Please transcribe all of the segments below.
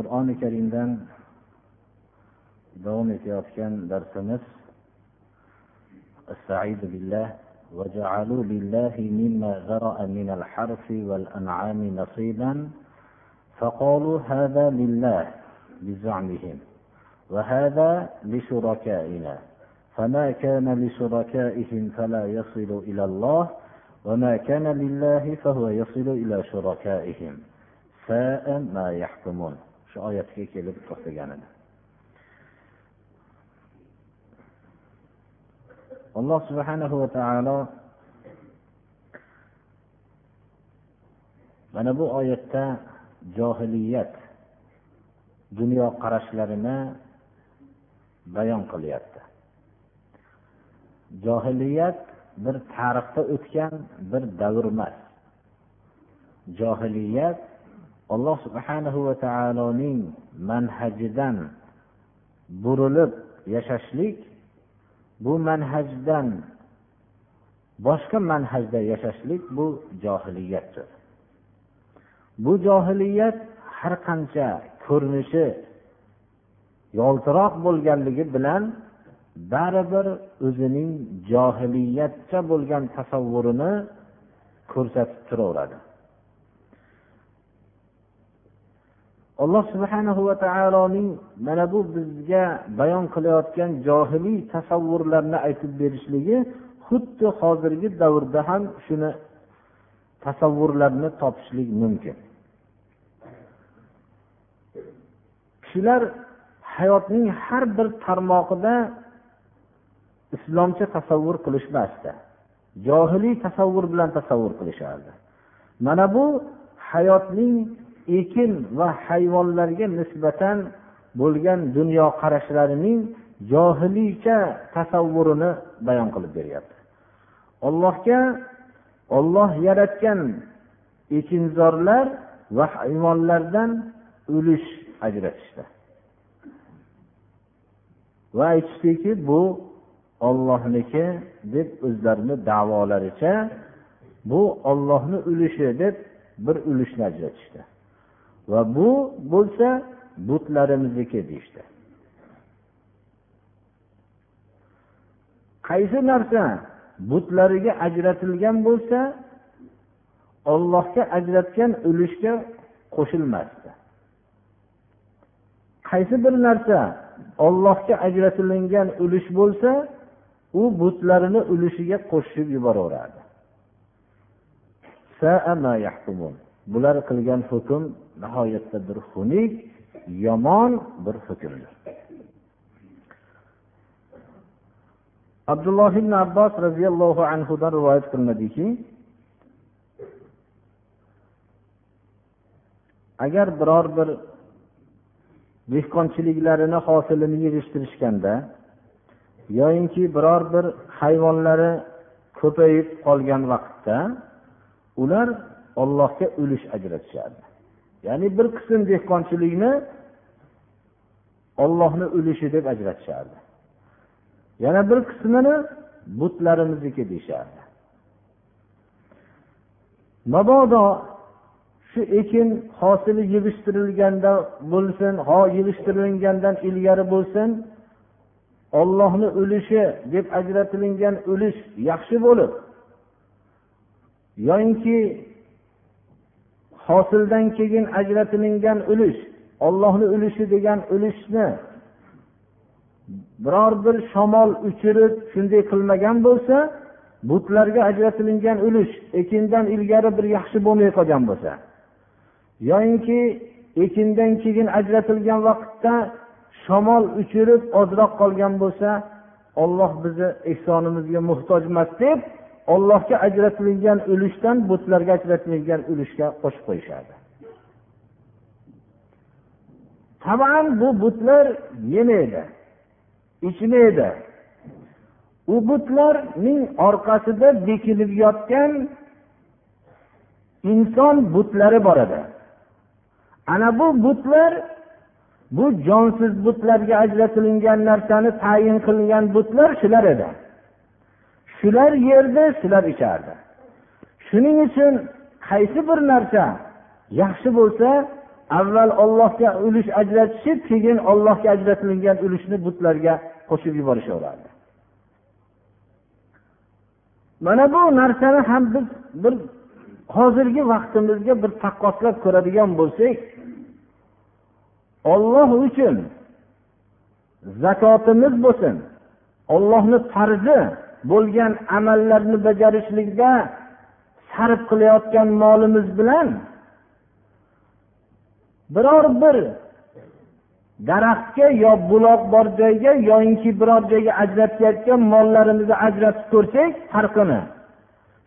Qur'oni karimdan davom etayotgan darsimiz استعيذ بالله وجعلوا لله مما ذرأ من الحرث والأنعام نصيبا فقالوا هذا لله بزعمهم وهذا لشركائنا فما كان لشركائهم فلا يصل إلى الله وما كان لله فهو يصل إلى شركائهم ساء ما يحكمون shu oyatga kelib to'xtagan edi alloh subhanahu va taolo mana bu oyatda johiliyat dunyoqarashlarini bayon qilyapti. Johiliyat bir tarixda o'tgan bir davr emas. Johiliyat alloh subhanahu va taoloning manhajidan burilib yashashlik bu manhajdan boshqa manhajda yashashlik bu johiliyatdir. Bu johiliyat har qancha ko'rinishi yoltiroq bo'lganligi bilan baribir o'zining johiliyatcha bo'lgan tasavvurini ko'rsatib turaveradi. Alloh subhanahu va taoloning mana bu bizga bayon qilayotgan johiliy tasavvurlarni aytib berishligi xuddi hozirgi davrda ham shuni tasavvurlarni topishlik mumkin. Kishilar hayotning har bir tarmog'ida islomcha tasavvur qilishmasdi. Johiliy tasavvur bilan tasavvur qilishardi. Mana bu hayotning ekin va hayvonlarga nisbatan bo'lgan dunyoqarashlarining johiliycha tasavvurini bayon qilib beryapti. Allohga olloh yaratgan ekinzorlar va hayvonlardan ulush ajratishdi. Va aytishdiki bu ollohniki deb o'zlarini davolaricha bu ollohni ulushi deb bir ulushni ajratishdi. Va bu bo'lsa butlarimizniki deyishdi. Qaysi narsa butlariga ajratilgan bo'lsa ollohga ajratgan ulushga qo'shilmasdi. Qaysi bir narsa ollohga ajratilingan ulush bo'lsa u butlarini ulushiga qo'shib yuboraveradi. Bular qilgan hukm nihoyatda bir xunuk yomon bir hukmdir. Abdulloh ibn abbos roziyallohu anhudan rivoyat qilinadiki agar biror bir dehqonchiliklarini hosilini yig'ishtirishganda yoyinki biror bir hayvonlari ko'payib qolgan vaqtda ular ollohga ulush ajratishardi ya'ni bir qism dehqonchilikni ollohni ulushi deb ajratishardi. Yana bir qismini butlarimizniki deyishardi. Mabodo shu ekin hosili yig'ishtirilganda bo'lsin ho yig'ishtirilgandan ilgari bo'lsin ollohni ulushi deb ajratilingan ulush yaxshi bo'lib yoyinki hosildan keyin ajratilingan ulush ollohni ulushi degan ulushni biror bir shamol uchirib shunday qilmagan bo'lsa butlarga ajratilingan ulush ekindan ilgari bir yaxshi bo'lmay qolgan bo'lsa yoyinki ekindan keyin ajratilgan vaqtda shamol uchirib ozroq qolgan bo'lsa olloh bizni ehsonimizga muhtoj emas deb ollohga ajratilgan ulushdan butlarga ajratilgan ulushga qo'shib qo'yishadi taban bu butlar yemaydi ichmaydi. U butlarning orqasida bekilib yotgan inson butlari bor edi. Ana bu butlar bu jonsiz butlarga ajratilingan narsani tayin qilingan butlar shular edi. Shular yerdi shular ichardi shuning uchun qaysi bir narsa yaxshi bo'lsa avval ollohga ulush ajratishib keyin ollohga ajratilgan ulushni butlarga qo'shib yuborishaverardi. Mana bu narsani ham biz bir hozirgi vaqtimizga bir taqqoslab ko'radigan bo'lsak olloh uchun zakotimiz bo'lsin ollohni farzi bo'lgan amallarni bajarishlikda sarf qilayotgan molimiz bilan biror bir daraxtga yo buloq bor joyga yoinki biror joyga ajratayotgan mollarimizni ajratib ko'rsak farqini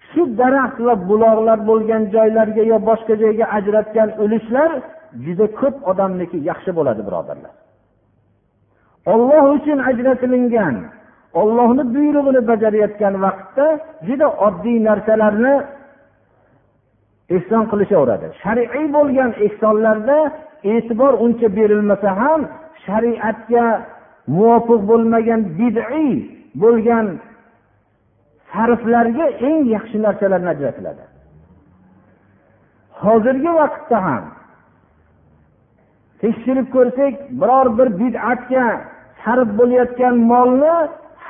shu daraxt va buloqlar bo'lgan joylarga yo boshqa joyga ajratgan ulushlar juda ko'p odamniki yaxshi bo'ladi birodarlar. Olloh uchun ajratilingan ollohni buyrug'ini bajarayotgan vaqtda juda oddiy narsalarni ehson qilishaveradi. Shar'iy bo'lgan ehsonlarda e'tibor uncha berilmasa ham shariatga muvofiq bo'lmagan bid'iy bo'lgan sarflarga eng yaxshi narsalarni ajratiladi hozirgi vaqtda ham tekshirib ko'rsak biror bir bid'atga sarf bo'layotgan molni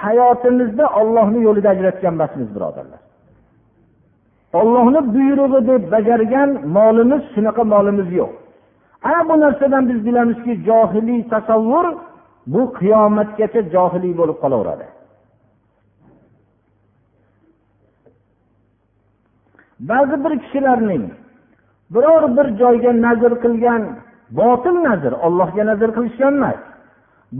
hayotimizda ollohni yo'lida ajratgan emasmiz birodarlar. Ollohni buyrug'i deb bajargan molimiz shunaqa molimiz yo'q. Ana bu narsadan biz bilamizki johiliy tasavvur bu qiyomatgacha johiliy bo'lib qolaveradi. Ba'zi bir kishilarning biror bir joyga nazr qilgan botil nazr ollohga nazr qilishgan emas.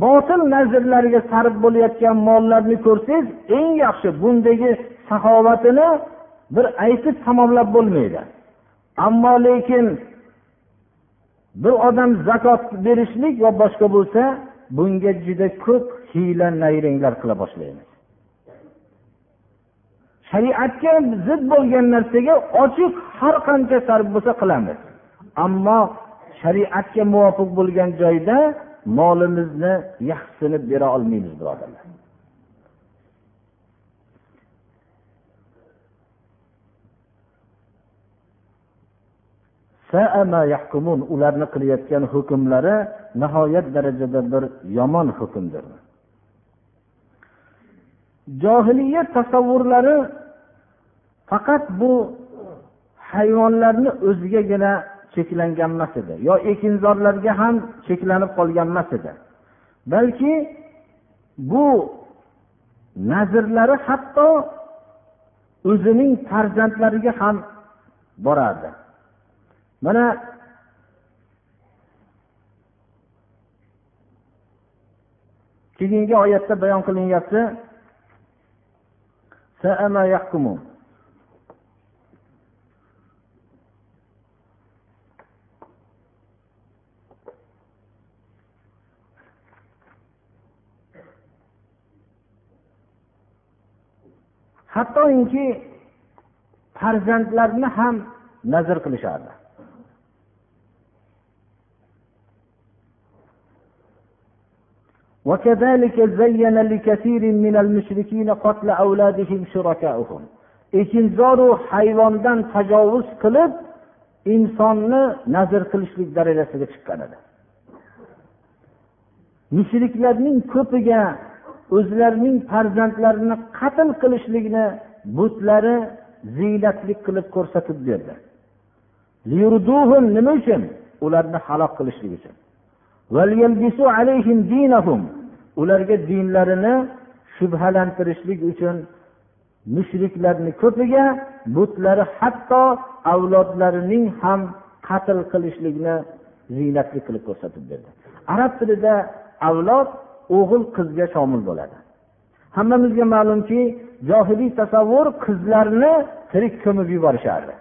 Botil nazrlarga sarf bo'layotgan mollarni ko'rsangiz eng yaxshi bundagi saxovatini bir aytib tamomlab bo'lmaydi. Ammo lekin bir odam zakot berishlik va boshqa bo'lsa bunga juda ko'p hiyla nayranglar qila boshlaymiz. Shariatga zid bo'lgan narsaga ochiq har qancha sarf bo'lsa qilamiz. Ammo shariatga muvofiq bo'lgan joyda molimizni yaxshisini bera olmaymiz birodarlar. Ularni qilayotgan hukmlari nihoyat darajada bir yomon hukmdir. Johiliyat tasavvurlari faqat bu hayvonlarni o'zigagina cheklangan emas edi. Yo ekinzorlarga ham cheklanib qolgan emas edi. Balki bu nazrlari hatto o'zining farzandlariga ham borardi. Mana keyingi oyatda bayon qilinyapti. hattoki farzandlarni ham nazr qilishardi وكذلك زين لكثير من المشركين قتل أولادهم شركاؤهم ekinzoru hayvondan tajovuz qilib insonni nazr qilishlik darajasiga chiqqan edi mushriklarning ko'piga o'zlarining farzandlarini qatl qilishlikni butlari ziynatlik qilib ko'rsatib berdi. Nima uchun? Ularni halok qilishlik uchun. Ularga dinlarini shubhalantirishlik uchun mushriklarni ko'piga butlari hatto avlodlarining ham qatl qilishlikni ziynatli qilib ko'rsatib berdi. Arab tilida avlod o'g'il qizga shomil bo'ladi. Hammamizga ma'lumki johiliy tasavvur qizlarni tirik ko'mib yuborishardi.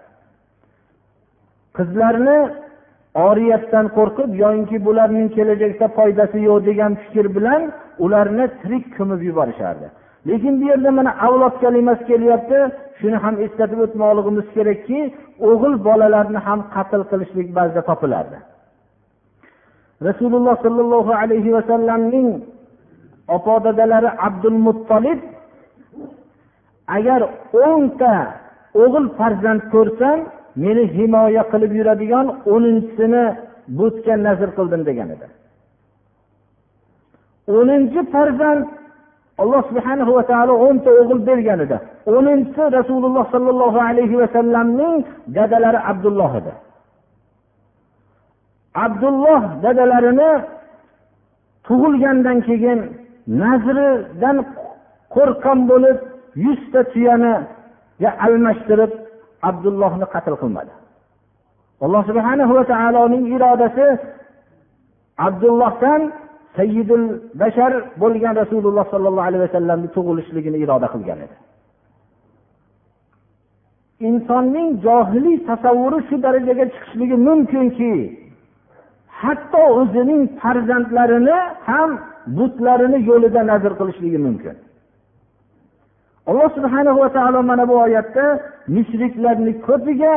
Qizlarni oriyatdan qo'rqib yoyinki bularning kelajakda foydasi yo'q degan fikr bilan ularni tirik ko'mib yuborishardi. Lekin bu yerda mana avlod kalimasi kelyapti. Shuni ham eslatib o'tmoqligimiz kerakki o'g'il bolalarni ham qatl qilishlik ba'zida topilardi. Rasululloh sollallohu alayhi vasallamning opa dadalari abdul muttolib agar o'nta o'g'il farzand ko'rsam meni himoya qilib yuradigan o'ninchisini butga nazr qildim degan edi. O'ninchi farzand alloh subhana va taolo o'nta o'g'il bergan edi. O'ninchisi rasululloh sollallohu alayhi vasallamning dadalari abdulloh edi. Abdulloh dadalarini tug'ilgandan keyin nazridan qo'rqqan bo'lib yuzta tuyaniga almashtirib abdullohni qatl qilmadi. Alloh subhana va taoloning irodasi abdullohdan sayyidul bashar bo'lgan rasululloh sollallohu alayhi vasallamni tug'ilishligini iroda qilgan edi. Insonning johiliy tasavvuri shu darajaga chiqishligi mumkinki hatto o'zining farzandlarini ham butlarini yo'lida nazr qilishligi mumkin. Alloh subhana va taolo mana bu oyatda mushriklarni ko'piga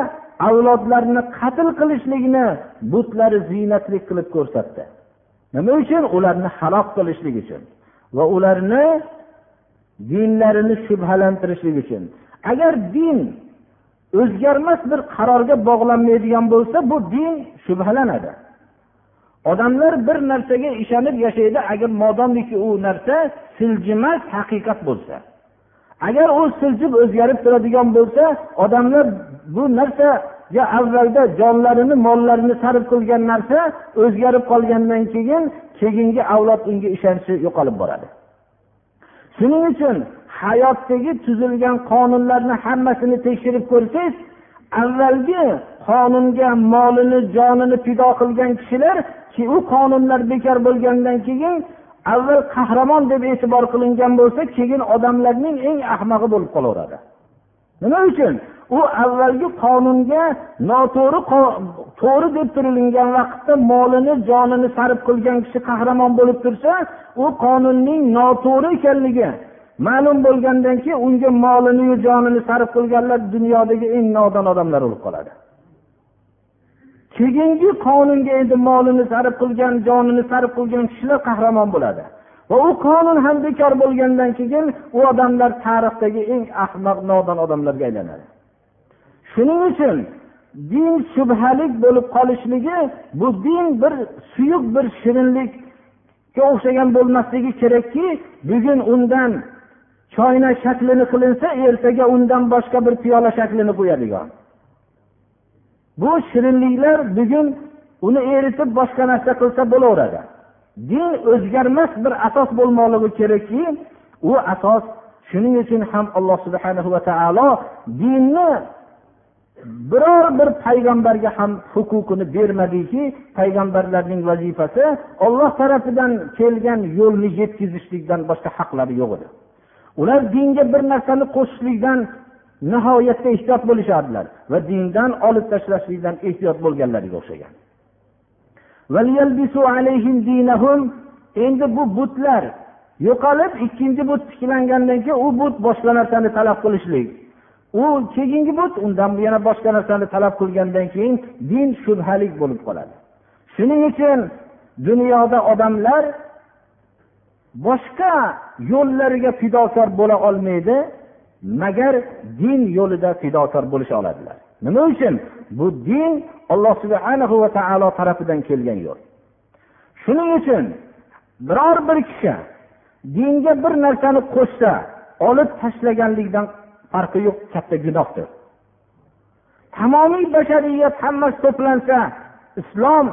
avlodlarini qatl qilishlikni butlari ziynatlik qilib ko'rsatdi. Nima uchun? Ularni halok qilishlik uchun va ularni dinlarini shubhalantirishlik uchun. Agar din o'zgarmas bir qarorga bog'lanmaydigan bo'lsa bu din shubhalanadi. Odamlar bir narsaga ishonib yashaydi agar modomiki u narsa siljimas haqiqat bo'lsa. Agar u siljib o'zgarib turadigan bo'lsa odamlar bu narsaga avvalda jonlarini mollarini sarf qilgan narsa o'zgarib qolgandan keyin keyingi avlod unga ishonchi yo'qolib boradi. Shuning uchun hayotdagi tuzilgan qonunlarni hammasini tekshirib ko'rsangiz avvalgi qonunga molini jonini fido qilgan kishilar u qonunlar bekor bo'lgandan keyin avval qahramon deb e'tibor qilingan bo'lsa keyin odamlarning eng ahmog'i bo'lib qolaveradi. Nima uchun? U avvalgi qonunga noto'g'ri to'g'ri deb turilingan vaqtda molini jonini sarf qilgan kishi qahramon bo'lib tursa u qonunning noto'g'ri ekanligi ma'lum bo'lgandan keyin unga moliniyu jonini sarf qilganlar dunyodagi eng nodon odamlar bo'lib qoladi. Keyingi qonunga endi molini sarf qilgan jonini sarf qilgan kishilar qahramon bo'ladi. Va u qonun ham bekor bo'lgandan keyin u odamlar tarixdagi eng ahmoq nodon odamlarga aylanadi. Shuning uchun din shubhalik bo'lib qolishligi bu din bir suyuq bir shirinlikka o'xshagan bo'lmasligi kerakki bugun undan choynak shaklini qilinsa ertaga undan boshqa bir piyola shaklini qo'yadigan. Bu shirinliklar bugun uni eritib boshqa narsa qilsa bo'laveradi. Din o'zgarmas bir asos bo'lmoqligi kerakki u asos shuning uchun ham alloh subhana va taolo dinni biror bir payg'ambarga ham huquqini bermadiki payg'ambarlarning vazifasi olloh tarafidan kelgan yo'lni yetkazishlikdan boshqa haqlari yo'q edi. Ular dinga bir narsani qo'shishlikdan nihoyatda ehtiyot bo'lishardilar va dindan olib tashlashlikdan ehtiyot bo'lganlariga o'xshagan. Endi bu butlar yo'qolib ikkinchi but tiklangandan keyin u but boshqa narsani talab qilishlik. U keyingi but undan yana boshqa narsani talab qilgandan keyin din shubhalik bo'lib qoladi. Shuning uchun dunyoda odamlar boshqa yo'llariga fidokor bo'la olmaydi magar din yo'lida fidokor bo'lisha oladilar. Nima uchun? Bu din alloh subhana va taolo tarafidan kelgan yo'l. Shuning uchun biror bir kishi dinga bir narsani qo'shsa olib tashlaganlikdan farqi yo'q katta gunohdir. Tamomiy bashariyat hammasi to'plansa islom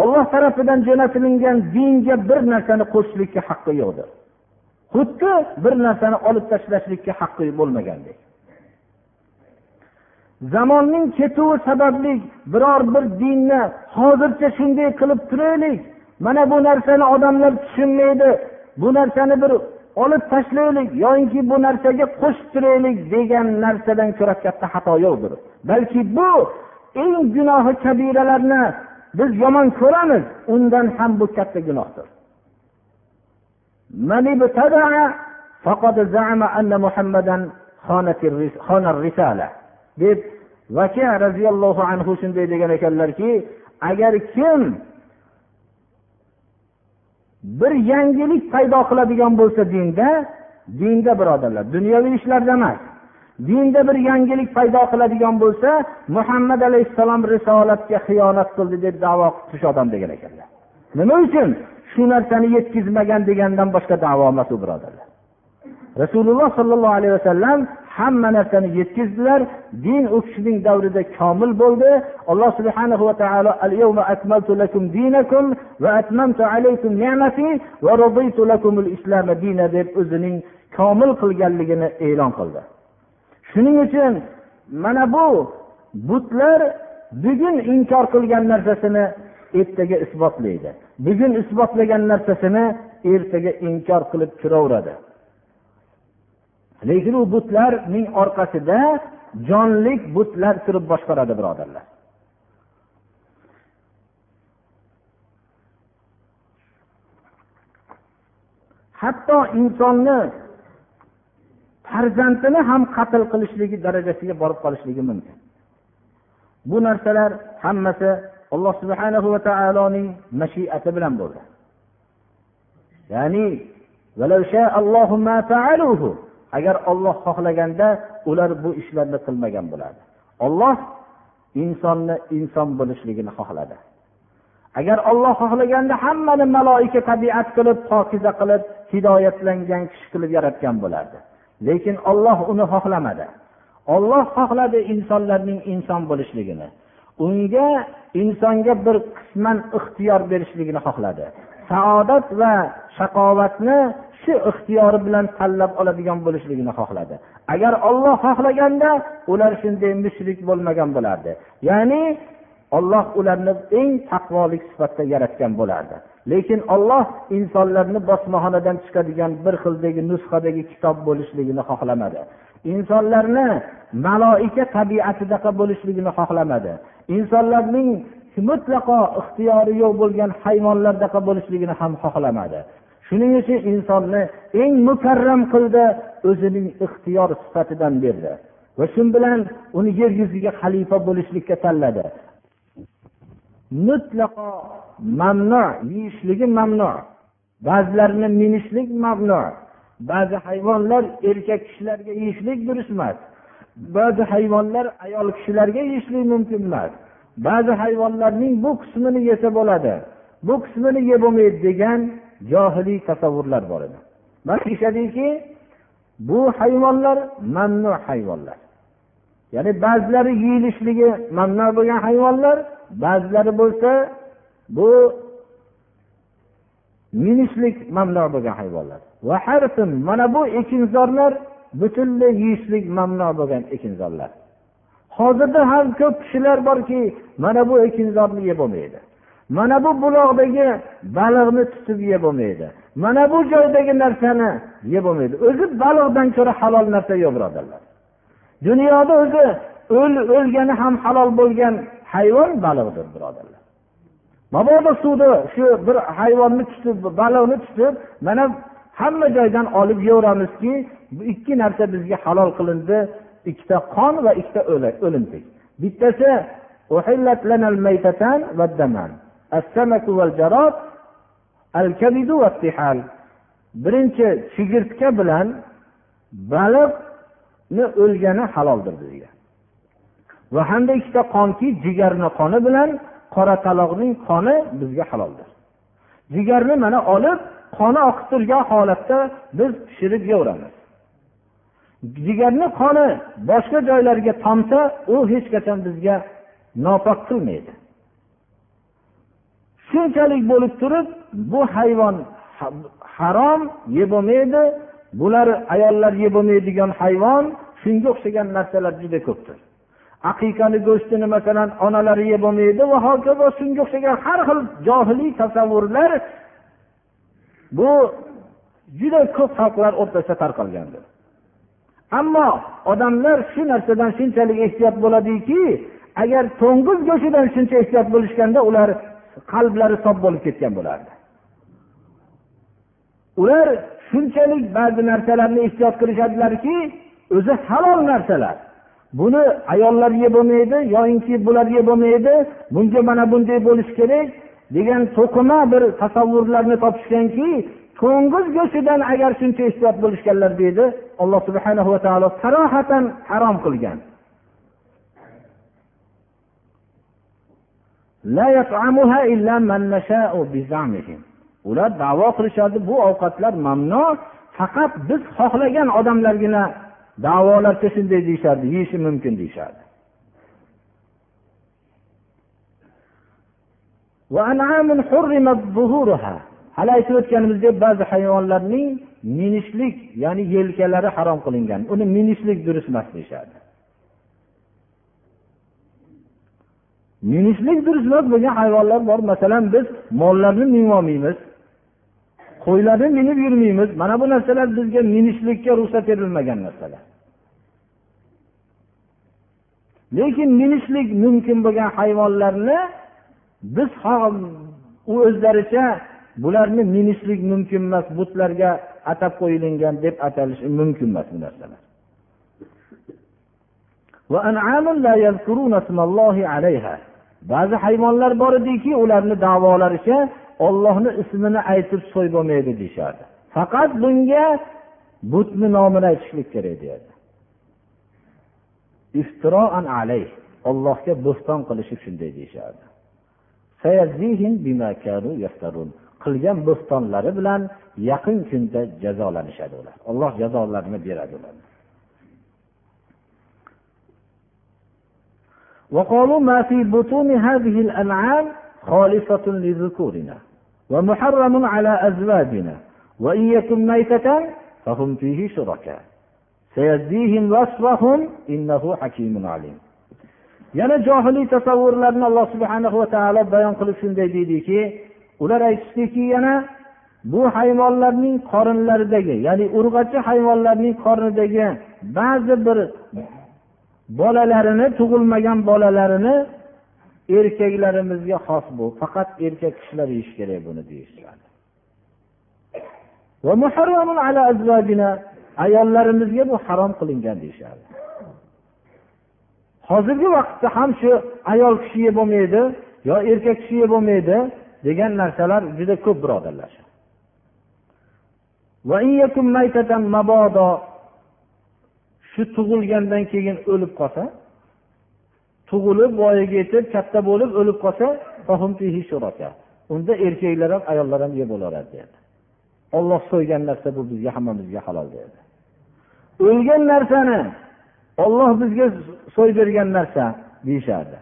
olloh tarafidan jo'natilingan dinga bir narsani qo'shishlikka haqqi yo'qdir. Xuddi bir narsani olib tashlashlikka haqqi bo'lmagandek. Zamonning ketuvi sababli biror bir dinni hozircha shunday qilib turaylik mana bu narsani odamlar tushunmaydi bu narsani bir olib tashlaylik yoinki bu narsaga qo'shib turaylik degan narsadan ko'ra katta xato yo'qdir. Balki bu eng gunohi kabiralarni biz yomon ko'ramiz undan ham bu katta gunohdir. Deb vaka roziyallohu anhu shunday degan ekanlarki agar kim bir yangilik paydo qiladigan bo'lsa dinda dinda birodarlar dunyoviy ishlarda emas dinda bir yangilik paydo qiladigan bo'lsa muhammad alayhissalom risolatga xiyonat qildi deb davo qilish odam degan ekanlar nima uchun shu narsani yetkazmagan degandan boshqa davo emas u birodarlar. Rasululloh sollallohu alayhi vasallam hamma narsani yetkazdilar din u kishining davrida komil bo'ldi. Alloh subhana va taolo deb o'zining komil qilganligini e'lon qildi. Shuning uchun mana bu butlar bugun inkor qilgan narsasini ertaga isbotlaydi. Bugun isbotlagan narsasini ertaga inkor qilib kiraveradi lekin u butlarning orqasida jonlik butlar turib boshqaradi birodarlar. Hatto insonni farzandini ham qatl qilishligi darajasiga borib qolishligi mumkin. Bu narsalar hammasi alloh subhana va taoloning mashiati bilan bo'ldi. Ya'ni agar olloh xohlaganda ular bu ishlarni qilmagan bo'lardi olloh insonni inson bo'lishligini xohladi. Agar olloh xohlaganda hammani maloika tabiat qilib pokiza qilib hidoyatlangan kishi qilib yaratgan bo'lardi. Lekin olloh uni xohlamadi. Olloh xohladi insonlarning inson bo'lishligini. Unga insonga bir qisman ixtiyor berishligini xohladi. Saodat va shaqovatni shu ixtiyori bilan tanlab oladigan bo'lishligini xohladi. Agar olloh xohlaganda ular shunday mushrik bo'lmagan bo'lardi. Ya'ni olloh ularni eng taqvolik sifatda yaratgan bo'lardi. Lekin olloh insonlarni bosmaxonadan chiqadigan bir xildagi nusxadagi kitob bo'lishligini xohlamadi. Insonlarni maloika tabiatidaqa bo'lishligini xohlamadi. Insonlarning mutlaqo ixtiyori yo'q bo'lgan hayvonlardaqa bo'lishligini ham xohlamadi. Shuning uchun insonni eng mukarram qildi o'zining ixtiyor sifatidan berdi va shu bilan uni yer yuziga xalifa bo'lishlikka tanladi. Mutlaqo mamnu yeyishligi mamnu ba'zilarini minishlik mamnu ba'zi hayvonlar erkak kishilarga yeyishlik durust emas. Ba'zi hayvonlar ayol kishilarga yeyishlik mumkin emas ba'zi hayvonlarning bu qismini yesa bo'ladi. Bu qismini yeb bo'lmaydi degan johiliy tasavvurlar bor edi. Mana deyishadiki bu hayvonlar mamnu hayvonlar. Ya'ni ba'zilari yeyilishligi mamnu bo'lgan hayvonlar ba'zilari bo'lsa bu minishlik mamnu bo'lgan hayvonlar. Va mana bu ekinzorlar butunlay yeyishlik mamnu bo'lgan ekinzorlar. Hozirda ham ko'p kishilar borki mana bu ekinzorni yeb bo'lmaydi mana bu buloqdagi baliqni tutib yeb bo'lmaydi mana bu joydagi narsani yeb bo'lmaydi o'zi baliqdan ko'ra halol narsa yo'q birodarlar. Dunyoda o'zi o'l o'lgani ham halol bo'lgan hayvon baliqdir birodarlar. Mabodo suvda shu bir hayvonni tutib baliqni tutib mana hamma joydan olib yeyveramizki bu ikki narsa bizga halol qilindi. Ikkita qon va ikkita o'limtik. Bittasi birinchi chigirtka bilan baliqni o'lgani haloldir bizga va hamda ikkita qonki jigarni qoni bilan qora taloqning qoni bizga haloldir. Jigarni mana olib qoni oqib turgan holatda biz pishirib yeyveramiz jigarni qoni boshqa joylarga tomsa u hech qachon bizga nopok qilmaydi. Shunchalik bo'lib turib bu hayvon harom yeb bo'lmaydi bular ayollar yeb bo'lmaydigan hayvon shunga o'xshagan narsalar juda ko'pdir. Aqiqani go'shtini masalan onalari yeb bo'lmaydi va hokazo shunga o'xshagan har xil johiliy tasavvurlar bu juda ko'p xalqlar o'rtasida tarqalgandir ammo odamlar shu narsadan shunchalik ehtiyot bo'ladiki agar to'ng'iz go'shtidan shuncha ehtiyot bo'lishganda ular qalblari sof bo'lib ketgan bo'lardi. Ular shunchalik ba'zi narsalarni ehtiyot qilishadilarki o'zi halol narsalar. Buni ayollar yeb bo'lmaydi yoyinki bular yeb bo'lmaydi bunga mana bunday bo'lishi kerak degan to'qima bir tasavvurlarni topishganki to'ng'iz go'shtidan agar shuncha ehtiyot bo'lishganlar deydi alloh subhana va taolo sarohatan harom qilgan. Ular davo qilishadi bu ovqatlar mamnu faqat biz xohlagan odamlargina davolarda shunday deyishardi yeyishi mumkin deyishardi. Hali aytib o'tganimizdek ba'zi hayvonlarning minishlik ya'ni yelkalari harom qilingan. Uni minishlik durust emas deyishadi minishlik durust emas bo'lgan hayvonlar bor. Masalan biz mollarni minolmaymiz qo'ylarni minib yurmaymiz. Mana bu narsalar bizga minishlikka ruxsat berilmagan narsalar. Lekin minishlik mumkin bo'lgan hayvonlarni biz u o'zlaricha bularni minishlik mumkin emas butlarga atab qo'yilgan deb atalishi mumkin emas bu narsalar. Ba'zi hayvonlar bor ediki ularni davolaricha ollohni ismini aytib so'y bo'lmaydi deyishadi faqat bunga butni nomini aytishlik kerak deyadi iftiroan alayh ollohga bo'ston qilishib shunday deyishadi qilgan bo'stonlari bilan yaqin kunda jazolanishadi ular olloh jazolarini beradi ularga وقالوا ما في بطون هذه الأنعام خالصة لذكورنا ومحرم على أزواجنا وإن يكن ميتة فهم فيه شركاء سيجزيهم وصفهم إنه حكيم عليم yana johiliy tasavvurlarni alloh subhana va taolo bayon qilib shunday deydiki ular aytishdiki yana bu hayvonlarning qorinlaridagi ya'ni urg'achi hayvonlarning qornidagi ba'zi bir bolalarini tug'ilmagan bolalarini erkaklarimizga xos bu. Faqat erkak kishilar yeyishi kerak buni deyishadi ayollarimizga bu harom qilingan deyishadi hozirgi vaqtda ham shu ayol kishi yeb bo'lmaydi yo erkak kishi yeb bo'lmaydi degan narsalar juda ko'p birodarlar. Shu tug'ilgandan keyin o'lib qolsa tug'ilib voyaga yetib katta bo'lib o'lib qolsa unda erkaklar ham ayollar ham yeb bo'laveradi dedi. Olloh so'ygan narsa bu bizga hammamizga halol dedi. O'lgan narsani olloh bizga so'y bergan narsa deyishardi.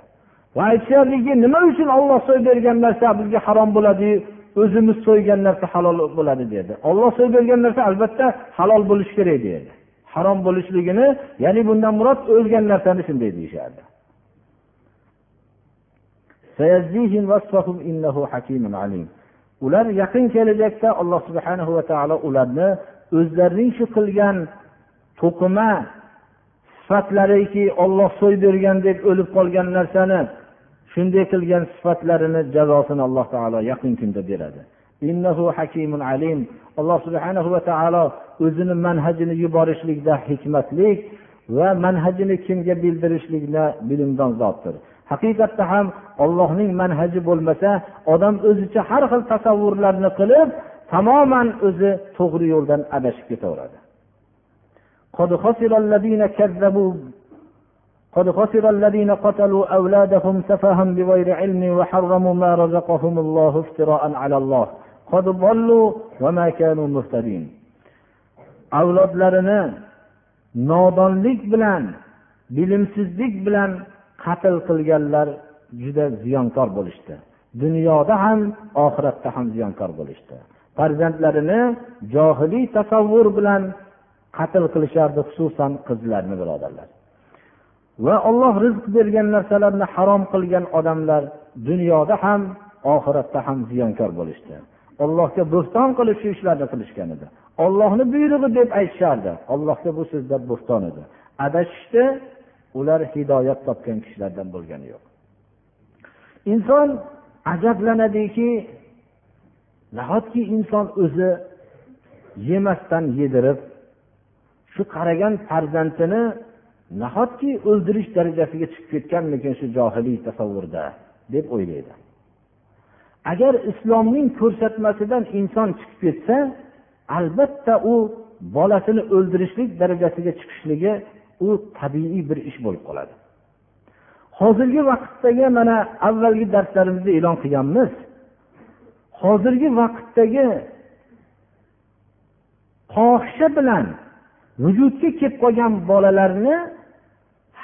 Va aytishardiki nima uchun olloh so'y bergan narsa bizga harom bo'ladiyu o'zimiz so'ygan narsa halol bo'ladi dedi. Olloh so'y bergan narsa albatta halol bo'lishi kerak dedi. Harom bo'lishligini ya'ni bundan murod o'lgan narsani shunday deyishardi. Ular yaqin kelajakda alloh subhana va taolo ularni o'zlarining shu qilgan to'qima sifatlariki olloh so'y bergan deb o'lib qolgan narsani shunday qilgan sifatlarini jazosini alloh taolo yaqin kunda beradi. Innahu hakimun alim. Alloh subhanahu va taolo o'zini manhajini yuborishlikda hikmatlik va manhajini kimga bildirishlikda bilimdon zotdir. haqiqatda ham ollohning manhaji bo'lmasa odam o'zicha har xil tasavvurlarni qilib tamoman o'zi to'g'ri yo'ldan adashib ketaveradi قد خسر الذين كذبوا قد خسر الذين قتلوا أولادهم سفها بغير علم وحرموا ما رزقهم الله افتراء على الله قد ضلوا وما كانوا مهتدين avlodlarini nodonlik bilan bilimsizlik bilan qatl qilganlar juda ziyonkor bo'lishdi. Dunyoda ham oxiratda ham ziyonkor bo'lishdi. Farzandlarini johiliy tasavvur bilan qatl qilishardi xususan qizlarni birodarlar. Va olloh rizq bergan narsalarni harom qilgan odamlar dunyoda ham oxiratda ham ziyonkor bo'lishdi. Ollohga bo'xton qilib shu ishlarni qilishgan edi. Ollohni buyrug'i deb aytishardi. Allohga bu so'zlar bo'xton edi. Adashishdi ular hidoyat topgan kishilardan bo'lgani yo'q. Inson ajablanadiki nahotki inson o'zi yemasdan yedirib shu qaragan farzandini nahotki o'ldirish darajasiga chiqib ketganmikin shu johiliy tasavvurda deb o'ylaydi. Agar islomning ko'rsatmasidan inson chiqib ketsa albatta u bolasini o'ldirishlik darajasiga chiqishligi u tabiiy bir ish bo'lib qoladi. Hozirgi vaqtdagi mana avvalgi darslarimizda e'lon qilganmiz hozirgi vaqtdagi fohisha bilan vujudga kelib qolgan bolalarni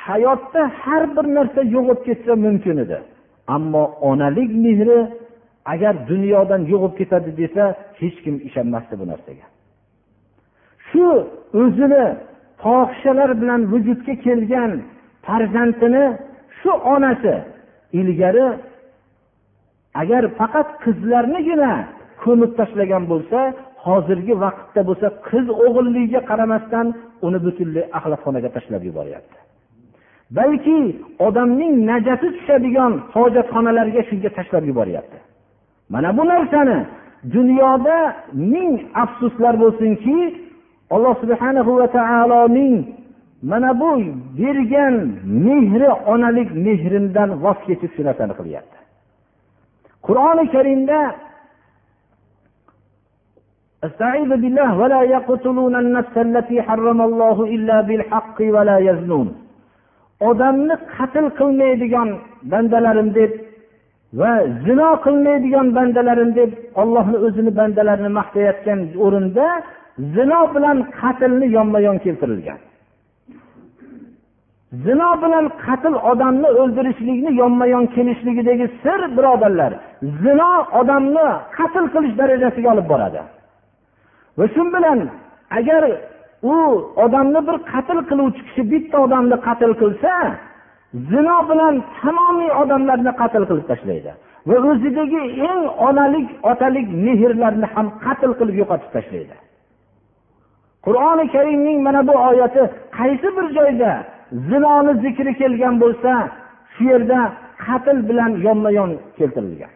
hayotda har bir narsa yo'qolib ketsa mumkin edi. Ammo onalik mehri agar dunyodan yo'qolib ketadi desa hech kim ishonmasdi bu narsaga. Shu o'zini fohishalar bilan vujudga kelgan farzandini shu onasi ilgari agar faqat qizlarnigina ko'mib tashlagan bo'lsa hozirgi vaqtda bo'lsa qiz o'g'illigiga qaramasdan uni butunlay axlatxonaga tashlab yuboryapti. Balki odamning najasi tushadigan hojatxonalarga shunga tashlab yuboryapti. Mana bu narsani dunyoda ming afsuslar bo'lsinki alloh subhanahu va taoloning mana bu bergan mehri onalik mehridan voz kechib shu narsani qilyapti qur'oni karimda استعيذ بالله ولا يقتلون النفس التي حرم الله إلا بالحق ولا يزنون odamni qatl qilmaydigan bandalarim deb va zino qilmaydigan bandalarim deb ollohni o'zini bandalarini maqtayotgan o'rinda zino bilan qatlni yonma yon keltirilgan. Zino bilan qatl odamni o'ldirishlikni yonma yon kelishligidagi sir birodarlar zino odamni qatl qilish darajasiga olib boradi. Va shu bilan agar u odamni bir qatl qiluvchi kishi bitta odamni qatl qilsa zino bilan tamomiy odamlarni qatl qilib tashlaydi. Va o'zidagi eng onalik otalik mehrlarni ham qatl qilib yo'qotib tashlaydi. Qur'oni karimning mana bu oyati qaysi bir joyda zinoni zikri kelgan bo'lsa shu yerda qatl bilan yonma yon keltirilgan.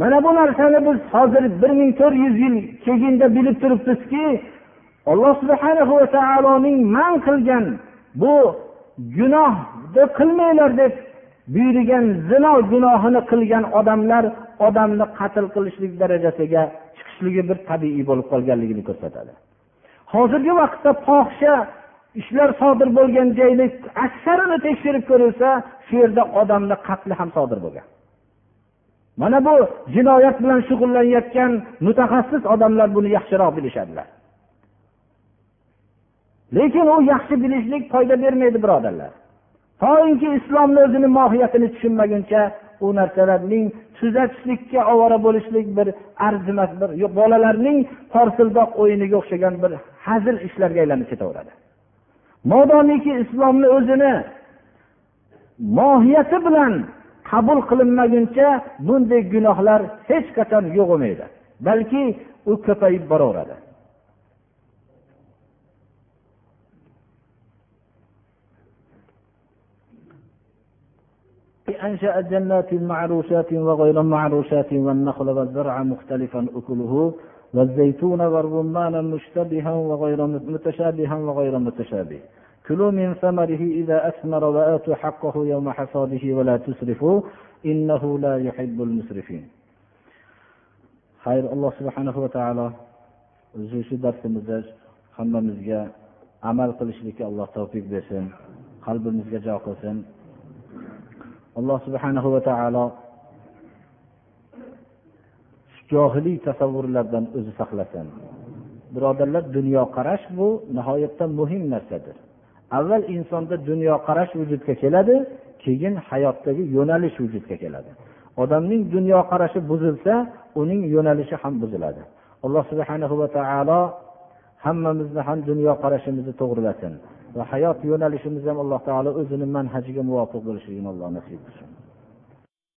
Mana bu narsani biz hozir bir ming to'rt yuz yil keyinda bilib turibmizki alloh subhanahu va taoloning man qilgan bu gunohni qilmanglar deb buyurgan zino gunohini qilgan odamlar odamni qatl qilishlik darajasiga chiqishligi bir tabiiy bo'lib qolganligini ko'rsatadi. Hozirgi vaqtda fohisha ishlar sodir bo'lgan joyni aksarini tekshirib ko'rilsa shu yerda odamni qatli ham sodir bo'lgan. Mana bu jinoyat bilan shug'ullanayotgan mutaxassis odamlar buni yaxshiroq bilishadilar. Lekin u yaxshi bilishlik foyda bermaydi birodarlar. Toinki islomni o'zini mohiyatini tushunmaguncha u narsalarning tuzatishlikka ovora bo'lishlik bir arzimas bir bolalarning porsildoq o'yiniga o'xshagan bir hazil ishlarga aylanib ketaveradi. Modomiki islomni o'zini mohiyati bilan qabul qilinmaguncha bunday gunohlar hech qachon yo'q bo'lmaydi balki u ko'payib boraveradi. أنشأ جنات معروشات وغير معروشات والنخل والزرع مختلفا أكله والزيتون والرمان مشتبها وغير متشابها وغير متشابه. كلوا من ثمره إذا أثمر وآتوا حقه يوم حصاده ولا تسرفوا إنه لا يحب المسرفين. alloh subhanahu va taolo o'zi shu darsimizda hammamizga amal qilishlikka alloh tavfiq bersin qalbimizga jo qilsin alloh subhanahu va taolo johiliy tasavvurlardan o'zi saqlasin. Birodarlar dunyoqarash bu nihoyatda muhim narsadir. Avval insonda dunyoqarash vujudga keladi keyin hayotdagi yo'nalish vujudga keladi. Odamning dunyoqarashi buzilsa uning yo'nalishi ham buziladi. Alloh subhanahu va taolo hammamizni ham dunyoqarashimizni to'g'rilasin. Va hayot yo'nalishimiz ham alloh taolo o'zini manhajiga muvofiq bo'lishligini alloh nasib qilsin.